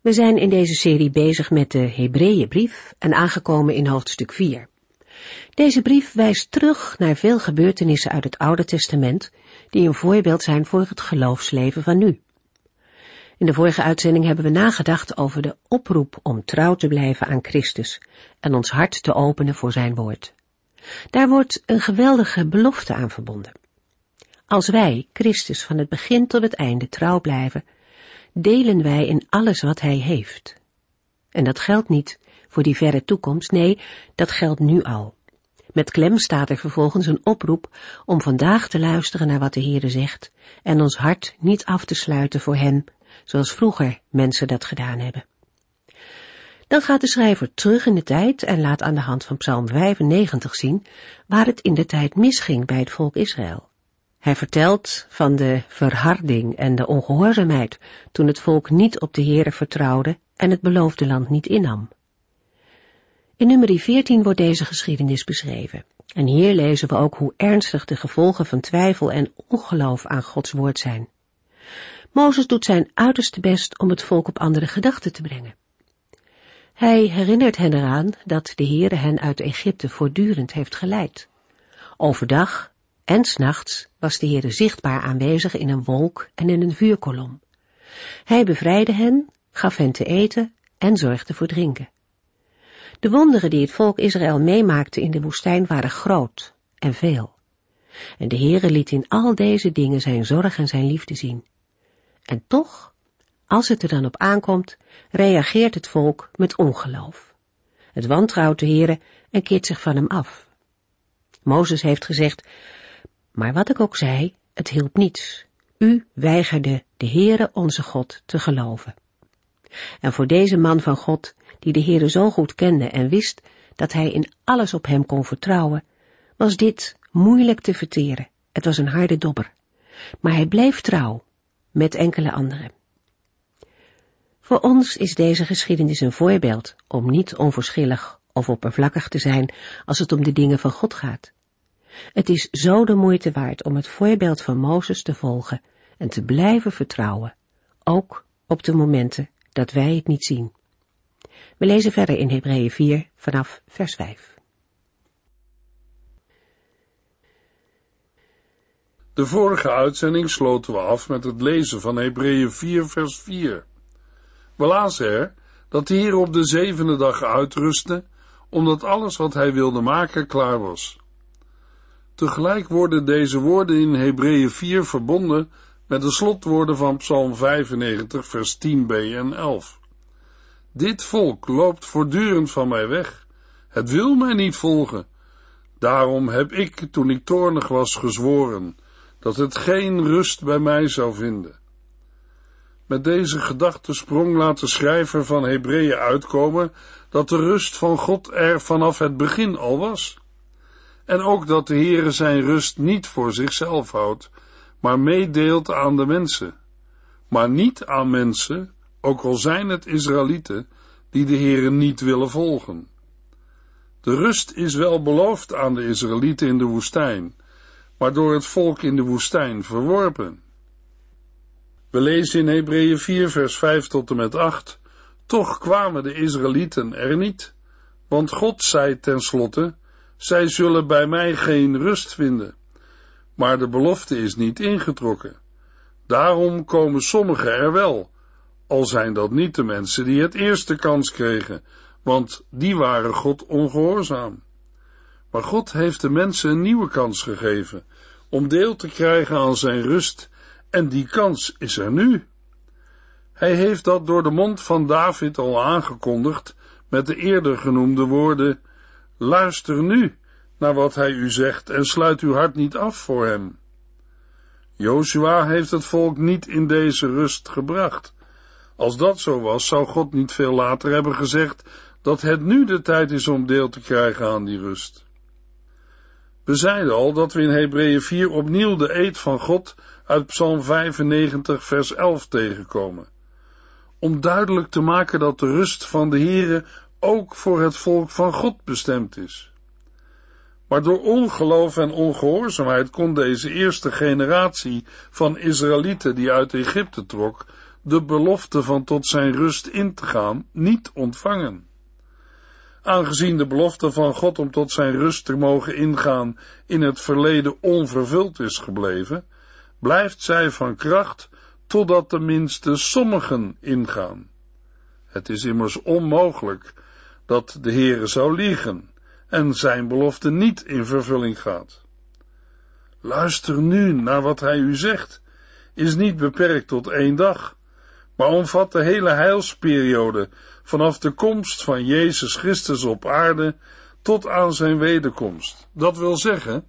We zijn in deze serie bezig met de Hebreeënbrief en aangekomen in hoofdstuk 4. Deze brief wijst terug naar veel gebeurtenissen uit het Oude Testament die een voorbeeld zijn voor het geloofsleven van nu. In de vorige uitzending hebben we nagedacht over de oproep om trouw te blijven aan Christus en ons hart te openen voor zijn woord. Daar wordt een geweldige belofte aan verbonden. Als wij Christus van het begin tot het einde trouw blijven, delen wij in alles wat Hij heeft. En dat geldt niet voor die verre toekomst, nee, dat geldt nu al. Met klem staat er vervolgens een oproep om vandaag te luisteren naar wat de Heere zegt en ons hart niet af te sluiten voor Hem, zoals vroeger mensen dat gedaan hebben. Dan gaat de schrijver terug in de tijd en laat aan de hand van Psalm 95 zien waar het in de tijd misging bij het volk Israël. Hij vertelt van de verharding en de ongehoorzaamheid toen het volk niet op de Heere vertrouwde en het beloofde land niet innam. In nummer 14 wordt deze geschiedenis beschreven. En hier lezen we ook hoe ernstig de gevolgen van twijfel en ongeloof aan Gods woord zijn. Mozes doet zijn uiterste best om het volk op andere gedachten te brengen. Hij herinnert hen eraan dat de Heere hen uit Egypte voortdurend heeft geleid. Overdag en s'nachts was de Heere zichtbaar aanwezig in een wolk en in een vuurkolom. Hij bevrijdde hen, gaf hen te eten en zorgde voor drinken. De wonderen die het volk Israël meemaakte in de woestijn waren groot en veel. En de Heere liet in al deze dingen zijn zorg en zijn liefde zien. En toch, als het er dan op aankomt, reageert het volk met ongeloof. Het wantrouwt de Heere en keert zich van hem af. Mozes heeft gezegd, maar wat ik ook zei, het hielp niets. U weigerde de Heere onze God te geloven. En voor deze man van God, die de Heere zo goed kende en wist dat hij in alles op hem kon vertrouwen, was dit moeilijk te verteren. Het was een harde dobber. Maar hij bleef trouw, met enkele anderen. Voor ons is deze geschiedenis een voorbeeld om niet onverschillig of oppervlakkig te zijn als het om de dingen van God gaat. Het is zo de moeite waard om het voorbeeld van Mozes te volgen en te blijven vertrouwen, ook op de momenten dat wij het niet zien. We lezen verder in Hebreeën 4 vanaf vers 5. De vorige uitzending sloten we af met het lezen van Hebreeën 4 vers 4. We lazen er dat de Heer op de zevende dag uitrustte, omdat alles wat hij wilde maken klaar was. Tegelijk worden deze woorden in Hebreeën 4 verbonden met de slotwoorden van Psalm 95, vers 10b en 11. Dit volk loopt voortdurend van mij weg. Het wil mij niet volgen. Daarom heb ik, toen ik toornig was, gezworen dat het geen rust bij mij zou vinden. Met deze gedachtesprong laat de schrijver van Hebreeën uitkomen dat de rust van God er vanaf het begin al was. En ook dat de Heere zijn rust niet voor zichzelf houdt, maar meedeelt aan de mensen. Maar niet aan mensen, ook al zijn het Israëlieten, die de Heere niet willen volgen. De rust is wel beloofd aan de Israëlieten in de woestijn, maar door het volk in de woestijn verworpen. We lezen in Hebreeën 4 vers 5 tot en met 8, toch kwamen de Israëlieten er niet, want God zei tenslotte, zij zullen bij mij geen rust vinden. Maar de belofte is niet ingetrokken. Daarom komen sommigen er wel, al zijn dat niet de mensen die het eerste kans kregen, want die waren God ongehoorzaam. Maar God heeft de mensen een nieuwe kans gegeven om deel te krijgen aan zijn rust, en die kans is er nu. Hij heeft dat door de mond van David al aangekondigd met de eerder genoemde woorden: Luister nu naar wat hij u zegt en sluit uw hart niet af voor hem. Joshua heeft het volk niet in deze rust gebracht. Als dat zo was, zou God niet veel later hebben gezegd dat het nu de tijd is om deel te krijgen aan die rust. We zeiden al dat we in Hebreeën 4 opnieuw de eed van God uit Psalm 95 vers 11 tegenkomen. Om duidelijk te maken dat de rust van de Here ook voor het volk van God bestemd is. Maar door ongeloof en ongehoorzaamheid kon deze eerste generatie van Israëlieten die uit Egypte trok, de belofte van tot zijn rust in te gaan, niet ontvangen. Aangezien de belofte van God om tot zijn rust te mogen ingaan in het verleden onvervuld is gebleven, blijft zij van kracht totdat tenminste sommigen ingaan. Het is immers onmogelijk dat de Heere zou liegen en zijn belofte niet in vervulling gaat. Luister nu naar wat hij u zegt, is niet beperkt tot één dag, maar omvat de hele heilsperiode vanaf de komst van Jezus Christus op aarde tot aan zijn wederkomst. Dat wil zeggen,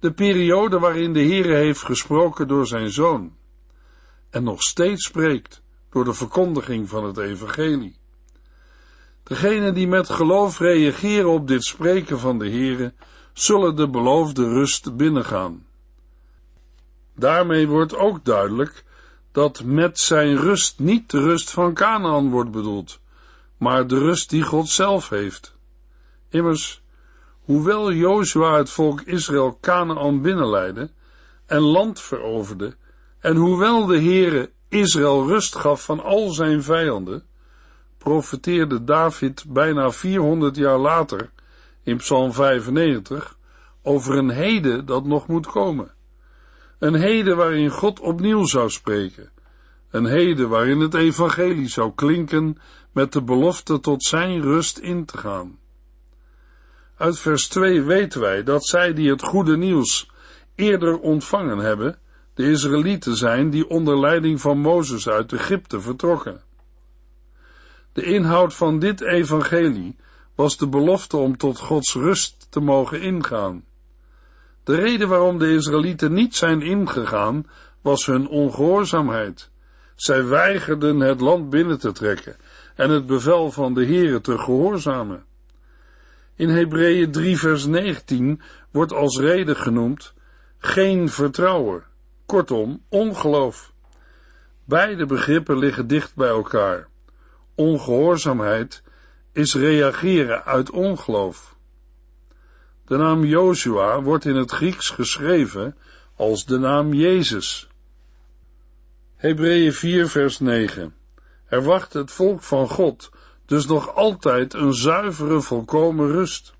de periode waarin de Heere heeft gesproken door zijn Zoon en nog steeds spreekt door de verkondiging van het Evangelie. Degenen die met geloof reageren op dit spreken van de Heere, zullen de beloofde rust binnengaan. Daarmee wordt ook duidelijk dat met zijn rust niet de rust van Canaan wordt bedoeld, maar de rust die God zelf heeft. Immers, hoewel Jozua het volk Israël Canaan binnenleidde en land veroverde, en hoewel de Heere Israël rust gaf van al zijn vijanden, profeteerde David bijna 400 jaar later in Psalm 95 over een heden dat nog moet komen. Een heden waarin God opnieuw zou spreken. Een heden waarin het evangelie zou klinken met de belofte tot zijn rust in te gaan. Uit vers 2 weten wij dat zij die het goede nieuws eerder ontvangen hebben, de Israëlieten zijn die onder leiding van Mozes uit Egypte vertrokken. De inhoud van dit evangelie was de belofte om tot Gods rust te mogen ingaan. De reden waarom de Israëlieten niet zijn ingegaan was hun ongehoorzaamheid. Zij weigerden het land binnen te trekken en het bevel van de Heere te gehoorzamen. In Hebreeën 3 vers 19 wordt als reden genoemd geen vertrouwen, kortom ongeloof. Beide begrippen liggen dicht bij elkaar. Ongehoorzaamheid is reageren uit ongeloof. De naam Joshua wordt in het Grieks geschreven als de naam Jezus. Hebreeën 4 vers 9. Er wacht het volk van God dus nog altijd een zuivere, volkomen rust.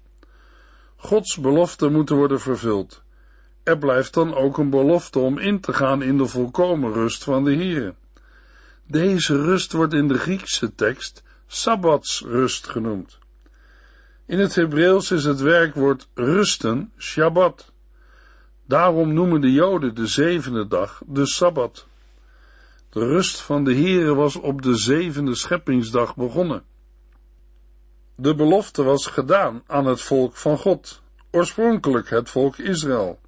Gods beloften moeten worden vervuld. Er blijft dan ook een belofte om in te gaan in de volkomen rust van de Here. Deze rust wordt in de Griekse tekst Sabbatsrust genoemd. In het Hebreeuws is het werkwoord rusten Shabbat. Daarom noemen de Joden de zevende dag de Sabbat. De rust van de Heere was op de zevende scheppingsdag begonnen. De belofte was gedaan aan het volk van God, oorspronkelijk het volk Israël,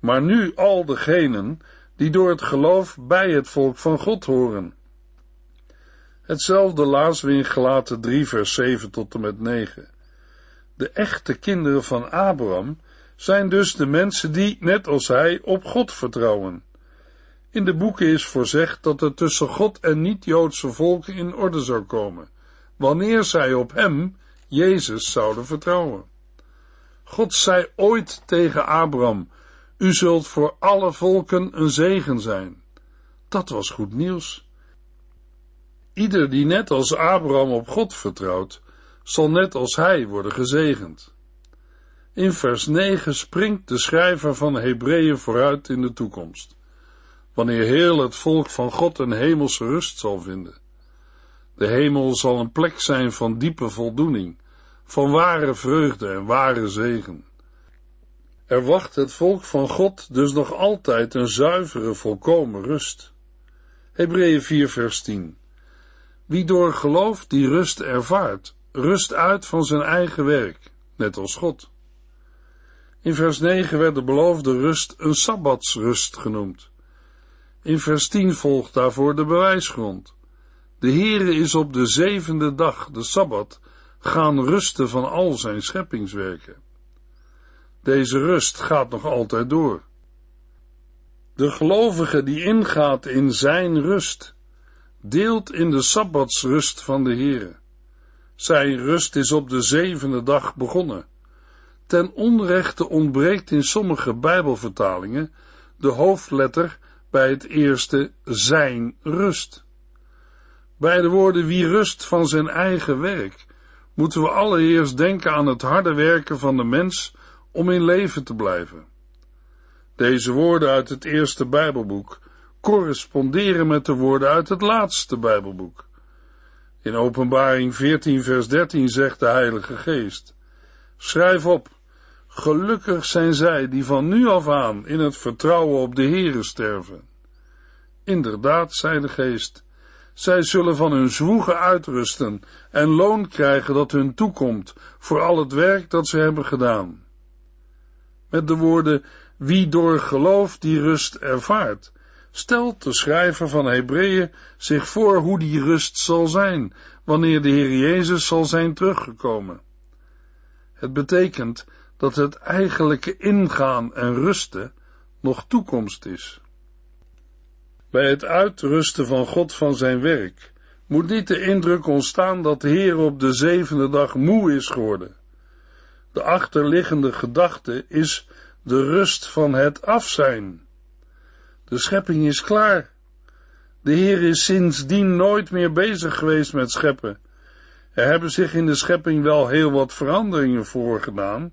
maar nu al degenen die door het geloof bij het volk van God horen. Hetzelfde lazen we in Gelaten 3 vers 7 tot en met 9. De echte kinderen van Abraham zijn dus de mensen die, net als hij, op God vertrouwen. In de boeken is voorzegd dat er tussen God en niet-Joodse volken in orde zou komen, wanneer zij op hem, Jezus, zouden vertrouwen. God zei ooit tegen Abraham, u zult voor alle volken een zegen zijn. Dat was goed nieuws. Ieder die net als Abraham op God vertrouwt, zal net als hij worden gezegend. In vers 9 springt de schrijver van Hebreeën vooruit in de toekomst, wanneer heel het volk van God een hemelse rust zal vinden. De hemel zal een plek zijn van diepe voldoening, van ware vreugde en ware zegen. Er wacht het volk van God dus nog altijd een zuivere, volkomen rust. Hebreeën 4 vers 10 wie door geloof die rust ervaart, rust uit van zijn eigen werk, net als God. In vers 9 werd de beloofde rust een sabbatsrust genoemd. In vers 10 volgt daarvoor de bewijsgrond. De Heere is op de zevende dag, de Sabbat, gaan rusten van al zijn scheppingswerken. Deze rust gaat nog altijd door. De gelovige die ingaat in zijn rust, deelt in de sabbatsrust van de Heere. Zijn rust is op de zevende dag begonnen. Ten onrechte ontbreekt in sommige Bijbelvertalingen de hoofdletter bij het eerste zijn rust. Bij de woorden wie rust van zijn eigen werk, moeten we allereerst denken aan het harde werken van de mens om in leven te blijven. Deze woorden uit het eerste Bijbelboek corresponderen met de woorden uit het laatste Bijbelboek. In Openbaring 14, vers 13 zegt de Heilige Geest: Schrijf op, gelukkig zijn zij die van nu af aan in het vertrouwen op de Heere sterven. Inderdaad, zei de Geest, zij zullen van hun zwoegen uitrusten en loon krijgen dat hun toekomt voor al het werk dat ze hebben gedaan. Met de woorden, wie door geloof die rust ervaart, stelt de schrijver van Hebreeën zich voor hoe die rust zal zijn, wanneer de Heer Jezus zal zijn teruggekomen. Het betekent dat het eigenlijke ingaan en rusten nog toekomst is. Bij het uitrusten van God van zijn werk moet niet de indruk ontstaan dat de Heer op de zevende dag moe is geworden. De achterliggende gedachte is de rust van het afzijn. De schepping is klaar. De Heer is sindsdien nooit meer bezig geweest met scheppen. Er hebben zich in de schepping wel heel wat veranderingen voorgedaan,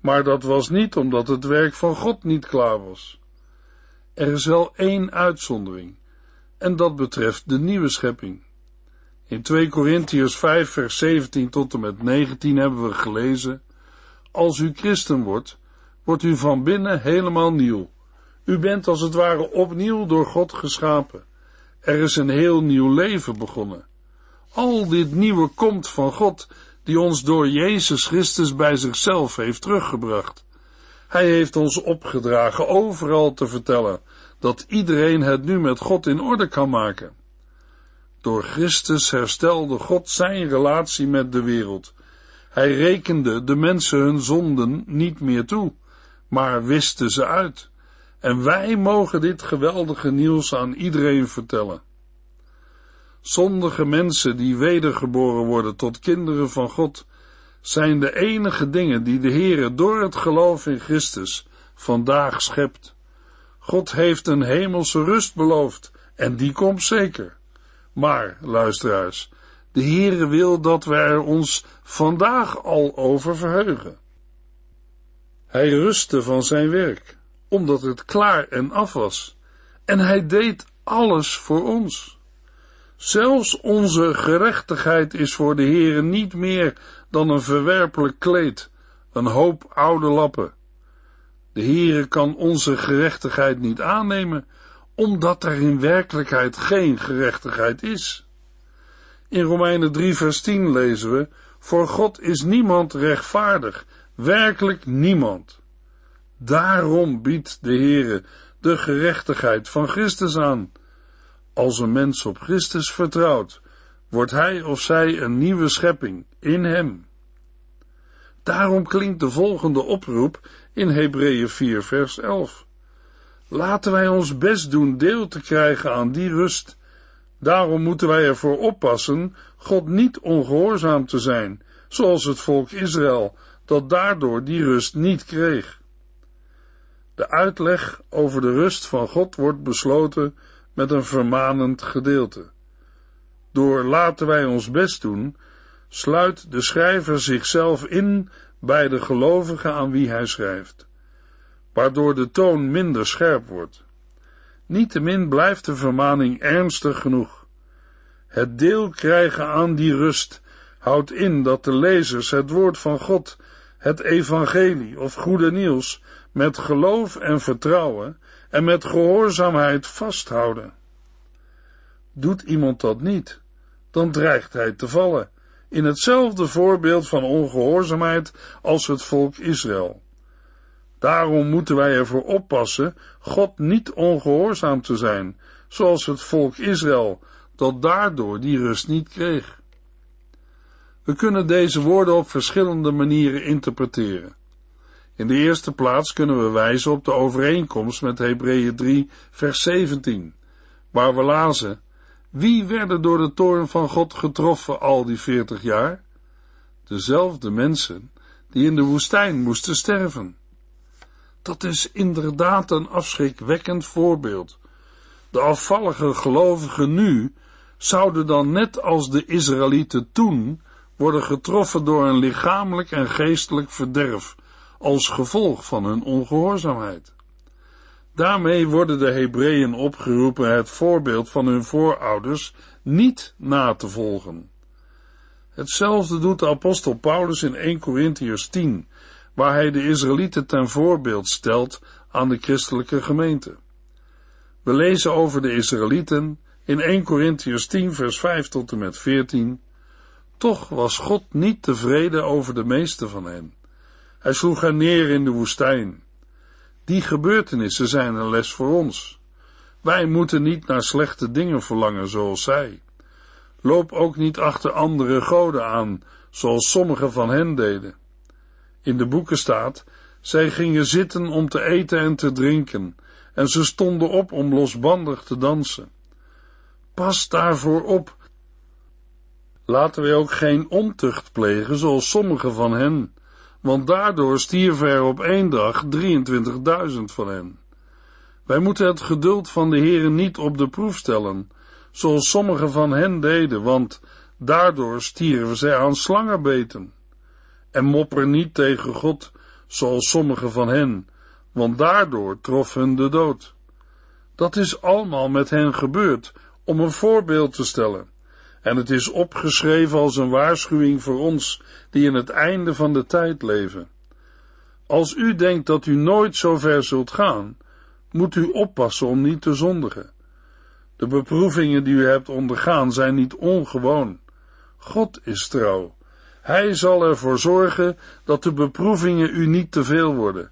maar dat was niet omdat het werk van God niet klaar was. Er is wel één uitzondering, en dat betreft de nieuwe schepping. In 2 Korintiërs 5 vers 17 tot en met 19 hebben we gelezen, Als u christen wordt, wordt u van binnen helemaal nieuw. U bent als het ware opnieuw door God geschapen. Er is een heel nieuw leven begonnen. Al dit nieuwe komt van God, die ons door Jezus Christus bij zichzelf heeft teruggebracht. Hij heeft ons opgedragen overal te vertellen dat iedereen het nu met God in orde kan maken. Door Christus herstelde God zijn relatie met de wereld. Hij rekende de mensen hun zonden niet meer toe, maar wiste ze uit. En wij mogen dit geweldige nieuws aan iedereen vertellen. Zondige mensen die wedergeboren worden tot kinderen van God, zijn de enige dingen die de Heere door het geloof in Christus vandaag schept. God heeft een hemelse rust beloofd en die komt zeker. Maar, luisteraars, de Heere wil dat wij er ons vandaag al over verheugen. Hij rustte van zijn werk, omdat het klaar en af was, en hij deed alles voor ons. Zelfs onze gerechtigheid is voor de Heere niet meer dan een verwerpelijk kleed, een hoop oude lappen. De Heere kan onze gerechtigheid niet aannemen, omdat er in werkelijkheid geen gerechtigheid is. In Romeinen 3 vers 10 lezen we, voor God is niemand rechtvaardig, werkelijk niemand. Daarom biedt de Heere de gerechtigheid van Christus aan. Als een mens op Christus vertrouwt, wordt hij of zij een nieuwe schepping in hem. Daarom klinkt de volgende oproep in Hebreeën 4 vers 11. Laten wij ons best doen deel te krijgen aan die rust. Daarom moeten wij ervoor oppassen God niet ongehoorzaam te zijn, zoals het volk Israël, dat daardoor die rust niet kreeg. De uitleg over de rust van God wordt besloten met een vermanend gedeelte. Door laten wij ons best doen, sluit de schrijver zichzelf in bij de gelovigen aan wie hij schrijft, waardoor de toon minder scherp wordt. Niettemin blijft de vermaning ernstig genoeg. Het deel krijgen aan die rust houdt in dat de lezers het woord van God, het evangelie of goede nieuws, met geloof en vertrouwen en met gehoorzaamheid vasthouden. Doet iemand dat niet, dan dreigt hij te vallen, in hetzelfde voorbeeld van ongehoorzaamheid als het volk Israël. Daarom moeten wij ervoor oppassen God niet ongehoorzaam te zijn, zoals het volk Israël, dat daardoor die rust niet kreeg. We kunnen deze woorden op verschillende manieren interpreteren. In de eerste plaats kunnen we wijzen op de overeenkomst met Hebreeën 3, vers 17, waar we lazen: Wie werden door de toorn van God getroffen al die veertig jaar? Dezelfde mensen die in de woestijn moesten sterven. Dat is inderdaad een afschrikwekkend voorbeeld. De afvallige gelovigen nu zouden dan net als de Israëlieten toen worden getroffen door een lichamelijk en geestelijk verderf als gevolg van hun ongehoorzaamheid. Daarmee worden de Hebreeën opgeroepen het voorbeeld van hun voorouders niet na te volgen. Hetzelfde doet de apostel Paulus in 1 Corinthiërs 10, waar hij de Israëlieten ten voorbeeld stelt aan de christelijke gemeente. We lezen over de Israëlieten in 1 Corinthiërs 10 vers 5 tot en met 14. Toch was God niet tevreden over de meeste van hen. Hij sloeg hen neer in de woestijn. Die gebeurtenissen zijn een les voor ons. Wij moeten niet naar slechte dingen verlangen zoals zij. Loop ook niet achter andere goden aan, zoals sommigen van hen deden. In de boeken staat, zij gingen zitten om te eten en te drinken, en ze stonden op om losbandig te dansen. Pas daarvoor op. Laten wij ook geen ontucht plegen, zoals sommigen van hen, want daardoor stierven er op één dag 23.000 van hen. Wij moeten het geduld van de Heere niet op de proef stellen, zoals sommigen van hen deden, want daardoor stierven zij aan slangenbeten. En mopper niet tegen God, zoals sommigen van hen, want daardoor trof hun de dood. Dat is allemaal met hen gebeurd, om een voorbeeld te stellen. En het is opgeschreven als een waarschuwing voor ons, die in het einde van de tijd leven. Als u denkt dat u nooit zo ver zult gaan, moet u oppassen om niet te zondigen. De beproevingen die u hebt ondergaan zijn niet ongewoon. God is trouw. Hij zal ervoor zorgen dat de beproevingen u niet te veel worden.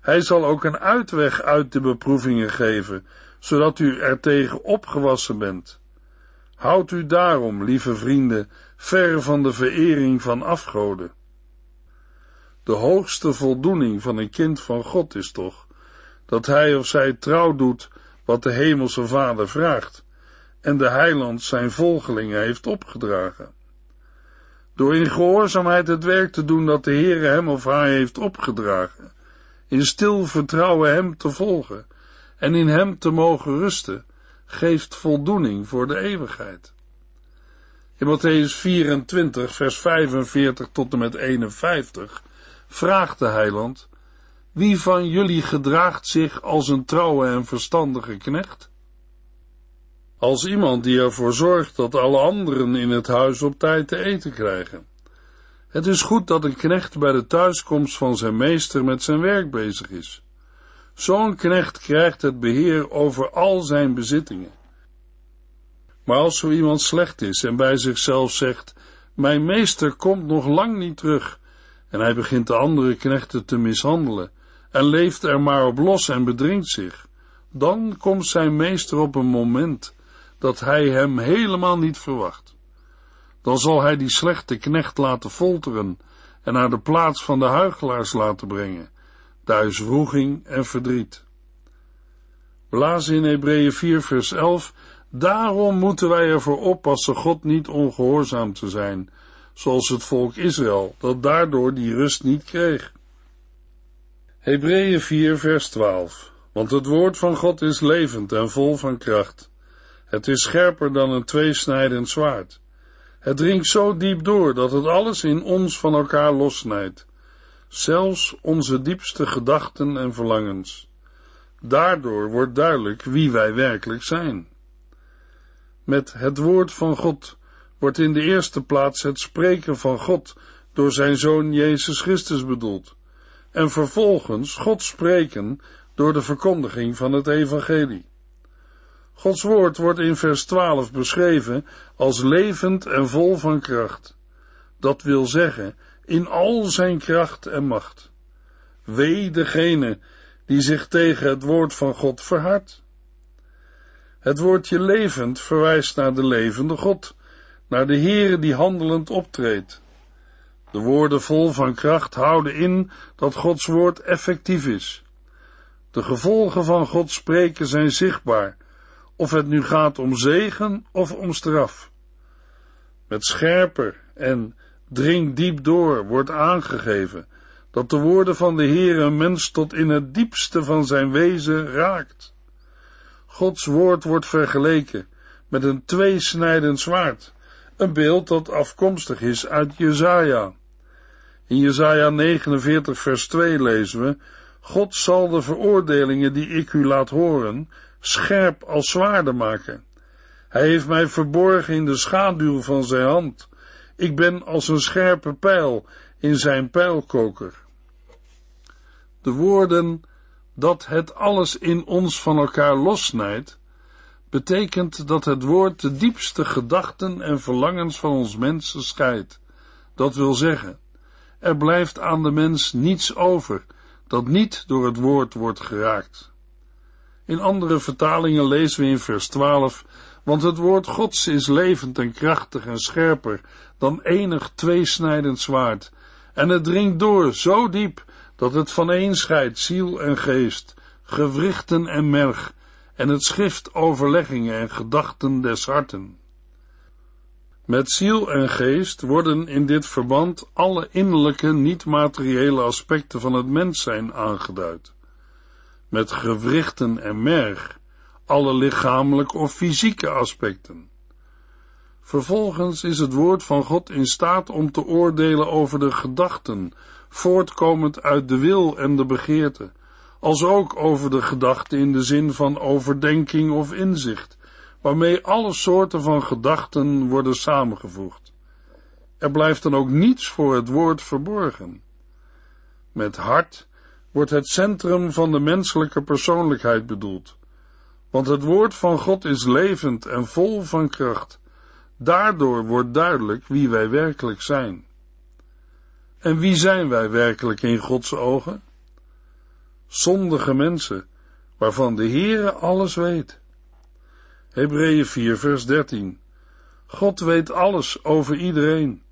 Hij zal ook een uitweg uit de beproevingen geven, zodat u er tegen opgewassen bent. Houd u daarom, lieve vrienden, ver van de verering van afgoden. De hoogste voldoening van een kind van God is toch dat hij of zij trouw doet wat de hemelse Vader vraagt en de heiland zijn volgelingen heeft opgedragen. Door in gehoorzaamheid het werk te doen dat de Heere hem of haar heeft opgedragen, in stil vertrouwen hem te volgen en in hem te mogen rusten, geeft voldoening voor de eeuwigheid. In Matthäus 24, vers 45 tot en met 51 vraagt de heiland, wie van jullie gedraagt zich als een trouwe en verstandige knecht? Als iemand die ervoor zorgt dat alle anderen in het huis op tijd te eten krijgen. Het is goed dat een knecht bij de thuiskomst van zijn meester met zijn werk bezig is. Zo'n knecht krijgt het beheer over al zijn bezittingen. Maar als zo iemand slecht is en bij zichzelf zegt: Mijn meester komt nog lang niet terug, en hij begint de andere knechten te mishandelen, en leeft er maar op los en bedringt zich, dan komt zijn meester op een moment dat hij hem helemaal niet verwacht. Dan zal hij die slechte knecht laten folteren en naar de plaats van de huigelaars laten brengen. Daar is wroeging en verdriet. Lazen in Hebreeën 4 vers 11, daarom moeten wij ervoor oppassen God niet ongehoorzaam te zijn, zoals het volk Israël, dat daardoor die rust niet kreeg. Hebreeën 4 vers 12, want het woord van God is levend en vol van kracht. Het is scherper dan een tweesnijdend zwaard. Het dringt zo diep door dat het alles in ons van elkaar lossnijdt, zelfs onze diepste gedachten en verlangens. Daardoor wordt duidelijk wie wij werkelijk zijn. Met het woord van God wordt in de eerste plaats het spreken van God door zijn Zoon Jezus Christus bedoeld, en vervolgens God spreken door de verkondiging van het Evangelie. Gods woord wordt in vers 12 beschreven als levend en vol van kracht. Dat wil zeggen, in al zijn kracht en macht. Wee degene die zich tegen het woord van God verhardt. Het woordje levend verwijst naar de levende God, naar de Heere die handelend optreedt. De woorden vol van kracht houden in dat Gods woord effectief is. De gevolgen van Gods spreken zijn zichtbaar, of het nu gaat om zegen of om straf. Met scherper en dring diep door wordt aangegeven dat de woorden van de Heer een mens tot in het diepste van zijn wezen raakt. Gods woord wordt vergeleken met een tweesnijdend zwaard, een beeld dat afkomstig is uit Jezaja. In Jezaja 49 vers 2 lezen we, God zal de veroordelingen die ik u laat horen, scherp als zwaarden maken. Hij heeft mij verborgen in de schaduw van zijn hand. Ik ben als een scherpe pijl in zijn pijlkoker. De woorden dat het alles in ons van elkaar lossnijdt, betekent dat het woord de diepste gedachten en verlangens van ons mensen scheidt. Dat wil zeggen, er blijft aan de mens niets over dat niet door het woord wordt geraakt. In andere vertalingen lezen we in vers 12, want het woord Gods is levend en krachtig en scherper dan enig tweesnijdend zwaard, en het dringt door zo diep dat het vaneen scheidt ziel en geest, gewrichten en merg, en het schrift overleggingen en gedachten des harten. Met ziel en geest worden in dit verband alle innerlijke, niet-materiële aspecten van het mens zijn aangeduid. Met gewrichten en merg alle lichamelijke of fysieke aspecten. Vervolgens is het woord van God in staat om te oordelen over de gedachten, voortkomend uit de wil en de begeerte, als ook over de gedachten in de zin van overdenking of inzicht, waarmee alle soorten van gedachten worden samengevoegd. Er blijft dan ook niets voor het woord verborgen. Met hart wordt het centrum van de menselijke persoonlijkheid bedoeld, want het woord van God is levend en vol van kracht. Daardoor wordt duidelijk wie wij werkelijk zijn. En wie zijn wij werkelijk in Gods ogen? Zondige mensen, waarvan de Heere alles weet. Hebreeën 4 vers 13 God weet alles over iedereen.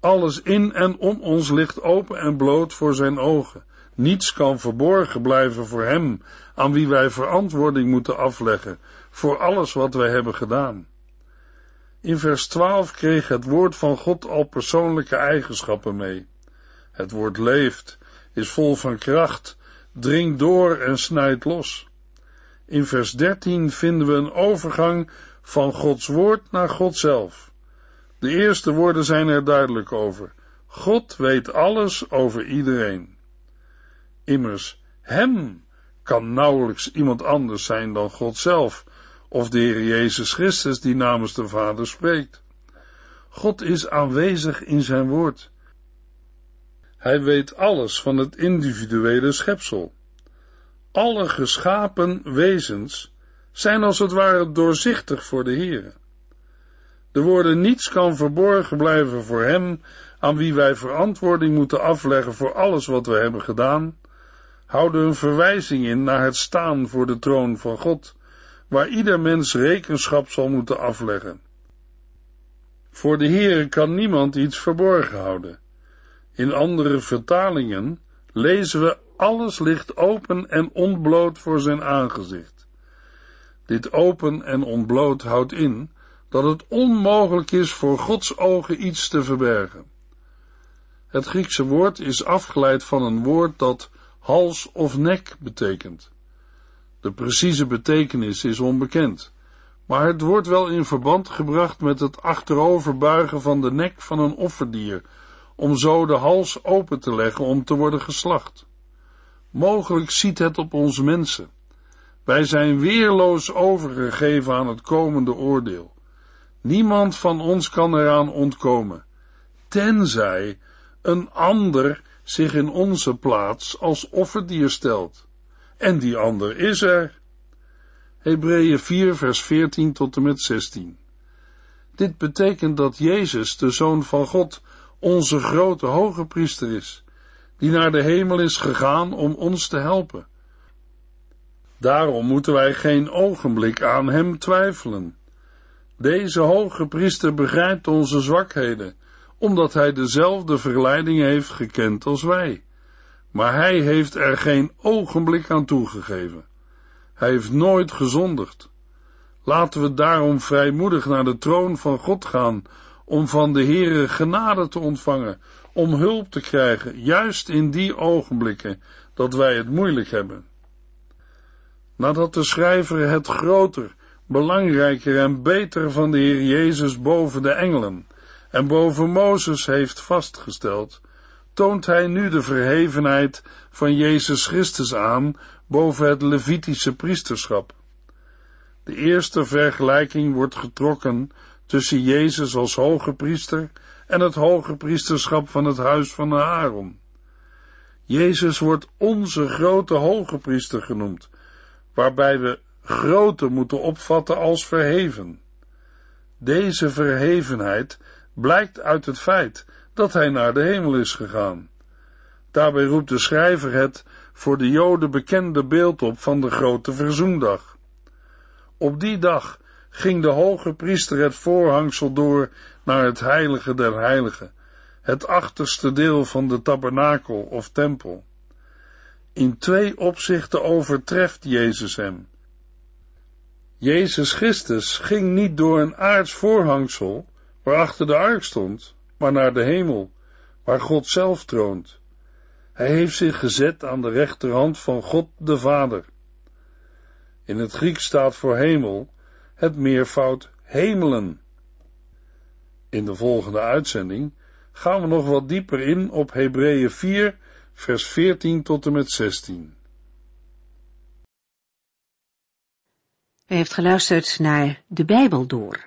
Alles in en om ons ligt open en bloot voor zijn ogen. Niets kan verborgen blijven voor hem, aan wie wij verantwoording moeten afleggen voor alles wat wij hebben gedaan. In vers 12 kreeg het woord van God al persoonlijke eigenschappen mee. Het woord leeft, is vol van kracht, dringt door en snijdt los. In vers 13 vinden we een overgang van Gods woord naar God zelf. De eerste woorden zijn er duidelijk over. God weet alles over iedereen. Immers, Hem kan nauwelijks iemand anders zijn dan God zelf, of de Heer Jezus Christus die namens de Vader spreekt. God is aanwezig in zijn woord. Hij weet alles van het individuele schepsel. Alle geschapen wezens zijn als het ware doorzichtig voor de Heer. De woorden niets kan verborgen blijven voor Hem, aan wie wij verantwoording moeten afleggen voor alles wat we hebben gedaan, houden een verwijzing in naar het staan voor de troon van God, waar ieder mens rekenschap zal moeten afleggen. Voor de Heere kan niemand iets verborgen houden. In andere vertalingen lezen we alles ligt open en ontbloot voor zijn aangezicht. Dit open en ontbloot houdt in dat het onmogelijk is voor Gods ogen iets te verbergen. Het Griekse woord is afgeleid van een woord dat hals of nek betekent. De precieze betekenis is onbekend, maar het wordt wel in verband gebracht met het achteroverbuigen van de nek van een offerdier, om zo de hals open te leggen om te worden geslacht. Mogelijk ziet het op ons mensen. Wij zijn weerloos overgegeven aan het komende oordeel. Niemand van ons kan eraan ontkomen, tenzij een ander zich in onze plaats als offerdier stelt. En die ander is er. Hebreeën 4 vers 14 tot en met 16. Dit betekent dat Jezus, de Zoon van God, onze grote hoge priester is, die naar de hemel is gegaan om ons te helpen. Daarom moeten wij geen ogenblik aan hem twijfelen. Deze hoge priester begrijpt onze zwakheden, omdat hij dezelfde verleiding heeft gekend als wij. Maar hij heeft er geen ogenblik aan toegegeven. Hij heeft nooit gezondigd. Laten we daarom vrijmoedig naar de troon van God gaan, om van de Heere genade te ontvangen, om hulp te krijgen, juist in die ogenblikken dat wij het moeilijk hebben. Nadat de schrijver het groter, belangrijker en beter van de Heer Jezus boven de engelen en boven Mozes heeft vastgesteld, toont hij nu de verhevenheid van Jezus Christus aan boven het Levitische priesterschap. De eerste vergelijking wordt getrokken tussen Jezus als hoge priester en het hoge priesterschap van het huis van Aaron. Jezus wordt onze grote hoge priester genoemd, waarbij we grote moeten opvatten als verheven. Deze verhevenheid blijkt uit het feit dat hij naar de hemel is gegaan. Daarbij roept de schrijver het voor de Joden bekende beeld op van de grote verzoendag. Op die dag ging de hoge priester het voorhangsel door naar het heilige der heiligen, het achterste deel van de tabernakel of tempel. In twee opzichten overtreft Jezus hem. Jezus Christus ging niet door een aards voorhangsel, waarachter de ark stond, maar naar de hemel, waar God zelf troont. Hij heeft zich gezet aan de rechterhand van God de Vader. In het Grieks staat voor hemel het meervoud hemelen. In de volgende uitzending gaan we nog wat dieper in op Hebreeën 4, vers 14 tot en met 16. U heeft geluisterd naar De Bijbel Door,